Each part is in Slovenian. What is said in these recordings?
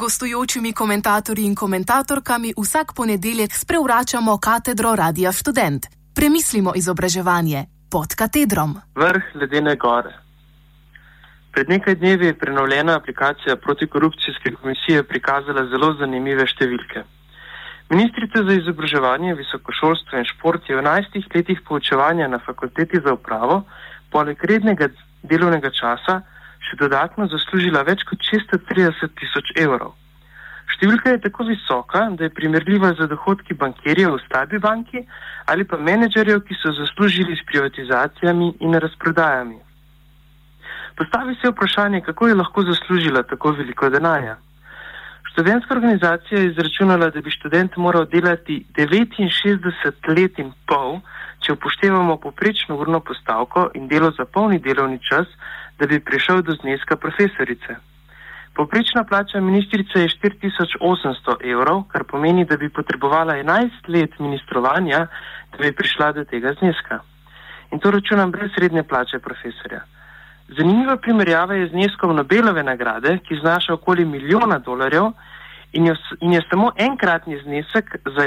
gostujočimi komentatorji in komentatorkami vsak ponedeljek sprevračamo katedro Radia Student. Premislimo izobraževanje pod katedrom. Vrh ledene gore. Pred nekaj dnevi je prenovljena aplikacija protikorupcijske komisije prikazala zelo zanimive številke. Ministrica za izobraževanje, visokošolstvo in šport je v 11 letih poučevanja na fakulteti za upravo poleg rednega delovnega časa še dodatno zaslužila več kot 630 tisoč evrov. Številka je tako visoka, da je primerljiva z dohodki bankirjev v slabi banki ali pa menedžerjev, ki so zaslužili s privatizacijami in razprodajami. Postavi se vprašanje, kako je lahko zaslužila tako veliko denarja. Študentska organizacija je izračunala, da bi študent moral delati 69 let in pol, če upoštevamo poprečno urno postavko in delo za polni delovni čas, da bi prišel do zneska profesorice. Poprečna plača ministrice je 4800 evrov, kar pomeni, da bi potrebovala 11 let ministrovanja, da bi prišla do tega zneska. In to računam brez srednje plače profesorja. Zanimiva primerjava je zneskom Nobelove nagrade, ki znaša okoli milijona dolarjev in je, in je samo enkratni znesek za,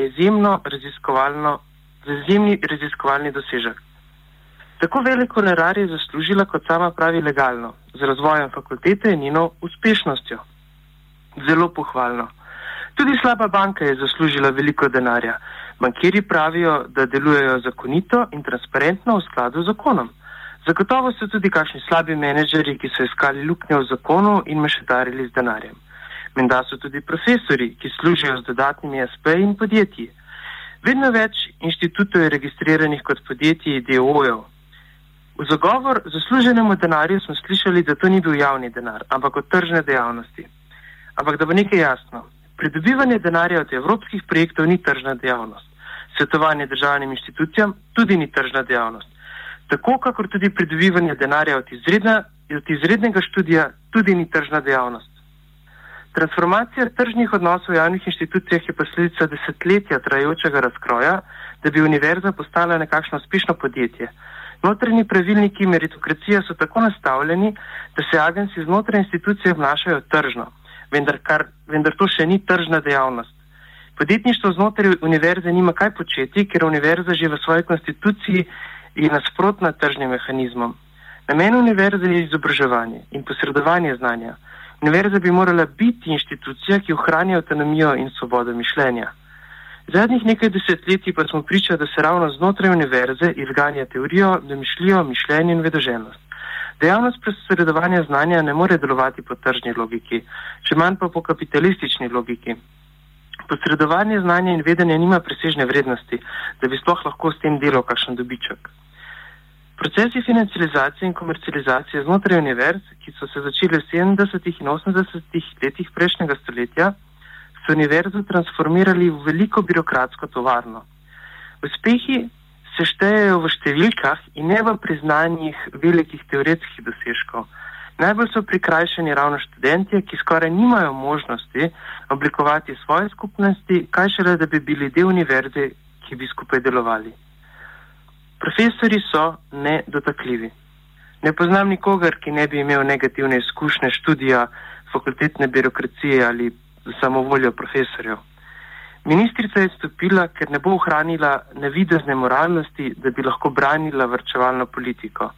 za izjemni raziskovalni dosežek. Tako velik honorar je zaslužila, kot sama pravi, legalno, z razvojem fakultete in njeno uspešnostjo. Zelo pohvalno. Tudi slaba banka je zaslužila veliko denarja. Bankiri pravijo, da delujejo zakonito in transparentno v skladu z zakonom. Zagotovo so tudi kakšni slabi menedžeri, ki so iskali luknje v zakonu in mešetarili z denarjem. Menda so tudi profesori, ki služijo z dodatnimi SP in podjetji. Vedno več inštitutov je registriranih kot podjetji DOO-jev. V zagovor zasluženemu denarju smo slišali, da to ni bil javni denar, ampak od tržne dejavnosti. Ampak da bo nekaj jasno, pridobivanje denarja od evropskih projektov ni tržna dejavnost. Svetovanje državnim inštitucijam tudi ni tržna dejavnost tako kakor tudi pridobivanje denarja od, izredna, od izrednega študija tudi ni tržna dejavnost. Transformacija tržnih odnosov v javnih inštitucijah je posledica desetletja trajajočega razkroja, da bi univerza postala nekakšno uspešno podjetje. Notrni pravilniki meritokracije so tako nastavljeni, da se agenci znotraj institucije obnašajo tržno, vendar, kar, vendar to še ni tržna dejavnost. Podjetništvo znotraj univerze nima kaj početi, ker univerza že v svoji konstituciji je nasprotna tržnim mehanizmom. Namen univerze je izobraževanje in posredovanje znanja. Univerza bi morala biti inštitucija, ki ohranja avtonomijo in svobodo mišljenja. Zadnjih nekaj desetletij pa smo priča, da se ravno znotraj univerze izganja teorijo, domišljijo, mišljenje in vedoželjnost. Dejavnost posredovanja znanja ne more delovati po tržni logiki, še manj pa po kapitalistični logiki. Posredovanje znanja in vedenja nima presežne vrednosti, da bi sploh lahko s tem delal kakšen dobiček. Procesi financializacije in komercializacije znotraj univerz, ki so se začeli v 70. in 80. letih prejšnjega stoletja, so univerzo transformirali v veliko birokratsko tovarno. Uspehi se štejejo v številkah in ne v priznanjih velikih teoretskih dosežkov. Najbolj so prikrajšani ravno študentje, ki skoraj nimajo možnosti oblikovati svoje skupnosti, kaj šele, da bi bili del univerze, ki bi skupaj delovali. Profesori so nedotakljivi. Ne poznam nikogar, ki ne bi imel negativne izkušnje študija fakultetne birokracije ali samovoljo profesorjev. Ministrica je stopila, ker ne bo ohranila nevidezne moralnosti, da bi lahko branila vrčevalno politiko.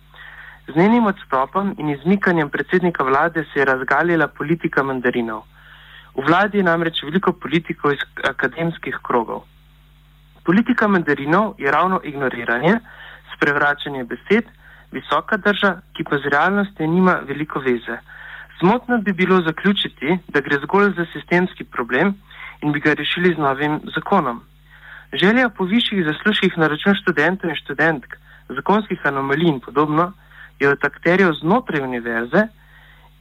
Z njenim odstopom in izmikanjem predsednika vlade se je razgalila politika mandarinov. V vladi je namreč veliko politikov iz akademskih krogov. Politika mandarinov je ravno ignoriranje, sprevračanje besed, visoka drža, ki pa z realnostjo nima veliko veze. Zmotno bi bilo zaključiti, da gre zgolj za sistemski problem in bi ga rešili z novim zakonom. Želja po višjih zaslužkih na račun študentov in študentk, zakonskih anomalij in podobno je od akterjev znotraj univerze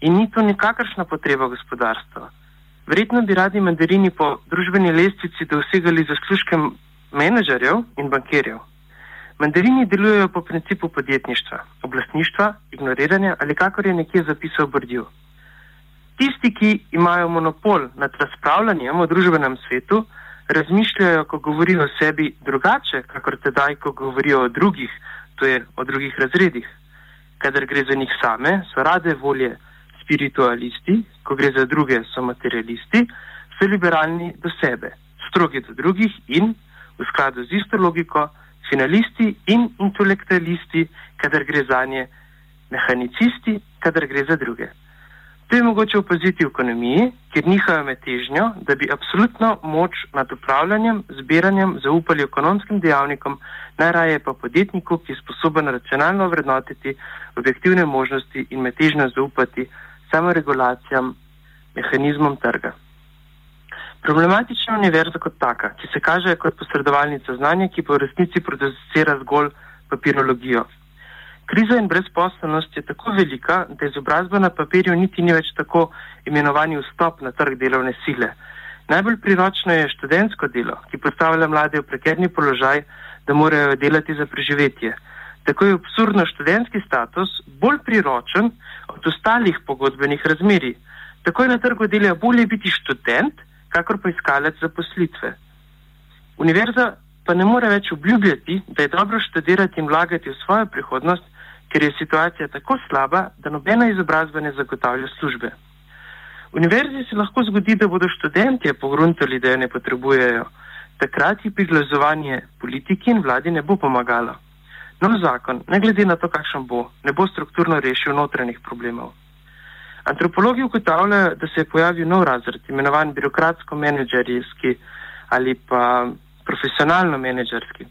in ni to nikakršna potreba gospodarstva. Verjetno bi radi mandarini po družbeni lestvici dosegali zaslužke menedžerjev in bankirjev. Mandarini delujejo po principu podjetništva, oblastništva, ignoriranja ali kakor je nekje zapisal Brdju. Tisti, ki imajo monopol nad razpravljanjem o družbenem svetu, razmišljajo, ko govorijo o sebi drugače, kakor tedaj, ko govorijo o drugih, to je o drugih razredih. Kadar gre za njih same, so rade volje spiritualisti, ko gre za druge, so materialisti, so liberalni do sebe, strogi do drugih in, v skladu z isto logiko, finalisti in intelektualisti, kadar gre za nje, mehanicisti, kadar gre za druge. To je mogoče opaziti v ekonomiji, kjer nihajo med težnjo, da bi absolutno moč nad upravljanjem, zbiranjem zaupali ekonomskim dejavnikom, najraje pa podjetniku, ki je sposoben racionalno vrednotiti objektivne možnosti in med težnjo zaupati samoregulacijam, mehanizmom trga. Problematična univerza kot taka, ki se kaže kot posredovalnica znanja, ki pa v resnici producira zgolj papirologijo. Kriza in brezposobnost je tako velika, da izobrazba na papirju niti ni več tako imenovani vstop na trg delovne sile. Najbolj priročno je študentsko delo, ki postavlja mlade v prekerni položaj, da morajo delati za preživetje. Tako je absurdno študentski status bolj priročen od ostalih pogodbenih razmeri. Tako je na trgu dela bolje biti študent, kakor pa iskalec zaposlitve. Univerza pa ne more več obljubljati, da je dobro študirati in vlagati v svojo prihodnost, ker je situacija tako slaba, da nobena izobrazba ne zagotavlja službe. Univerzi se lahko zgodi, da bodo študentje pogruntali, da je ne potrebujejo. Takrat ji priglazovanje politiki in vladi ne bo pomagalo. Nov zakon, ne glede na to, kakšen bo, ne bo strukturno rešil notranjih problemov. Antropologi ugotavljajo, da se je pojavil nov razred, imenovan birokratsko-menedžerski ali pa profesionalno-menedžerski.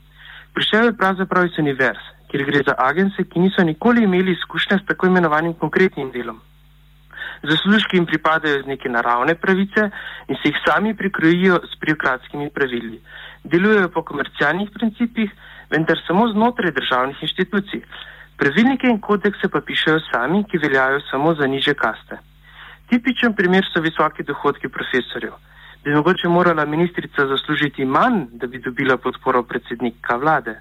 Prišel je pravzaprav iz univerz, kjer gre za agence, ki niso nikoli imeli izkušnja s tako imenovanim konkretnim delom. Zaslužki jim pripadajo z neke naravne pravice in se jih sami prikrojijo s birokratskimi pravili. Delujejo po komercialnih principih, vendar samo znotraj državnih inštitucij. Pravilnike in kodekse pa pišejo sami, ki veljajo samo za niže kaste. Tipičen primer so visoki dohodki profesorjev. Bi mogoče morala ministrica zaslužiti manj, da bi dobila podporo predsednika vlade?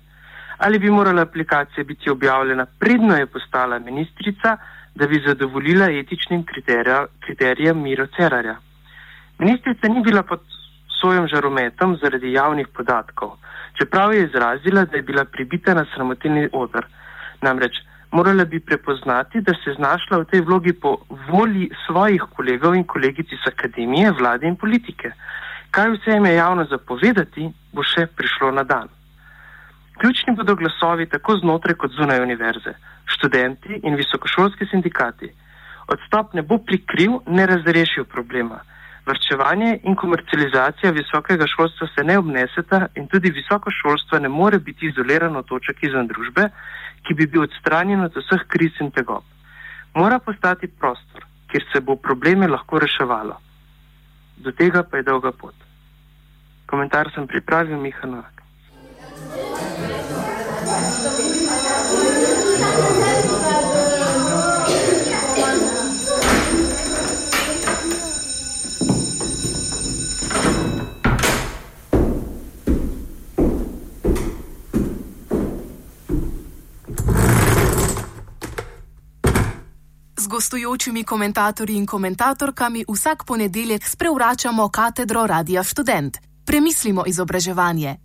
ali bi morala aplikacija biti objavljena predno je postala ministrica, da bi zadovoljila etičnim kriterijem Miro Cerarja. Ministrica ni bila pod svojim žarometom zaradi javnih podatkov, čeprav je izrazila, da je bila pribita na sramotilni odr. Namreč morala bi prepoznati, da se je znašla v tej vlogi po volji svojih kolegov in kolegic iz akademije, vlade in politike. Kaj vse jim je javno zapovedati, bo še prišlo na dan. Ključni bodo glasovi tako znotraj kot zunaj univerze, študenti in visokošolski sindikati. Odstop ne bo prikril, ne razrešil problema. Vrčevanje in komercializacija visokega šolstva se ne obneseta in tudi visoko šolstvo ne more biti izolirano toček izven družbe, ki bi bil odstranjen od vseh kriz in tegob. Mora postati prostor, kjer se bo probleme lahko reševalo. Do tega pa je dolga pot. Komentar sem pripravil Miha Novak. Z gostujočimi komentatorji in komentatorkami vsak ponedeljek sprevračamo katedro Radia Student. Premislimo izobraževanje.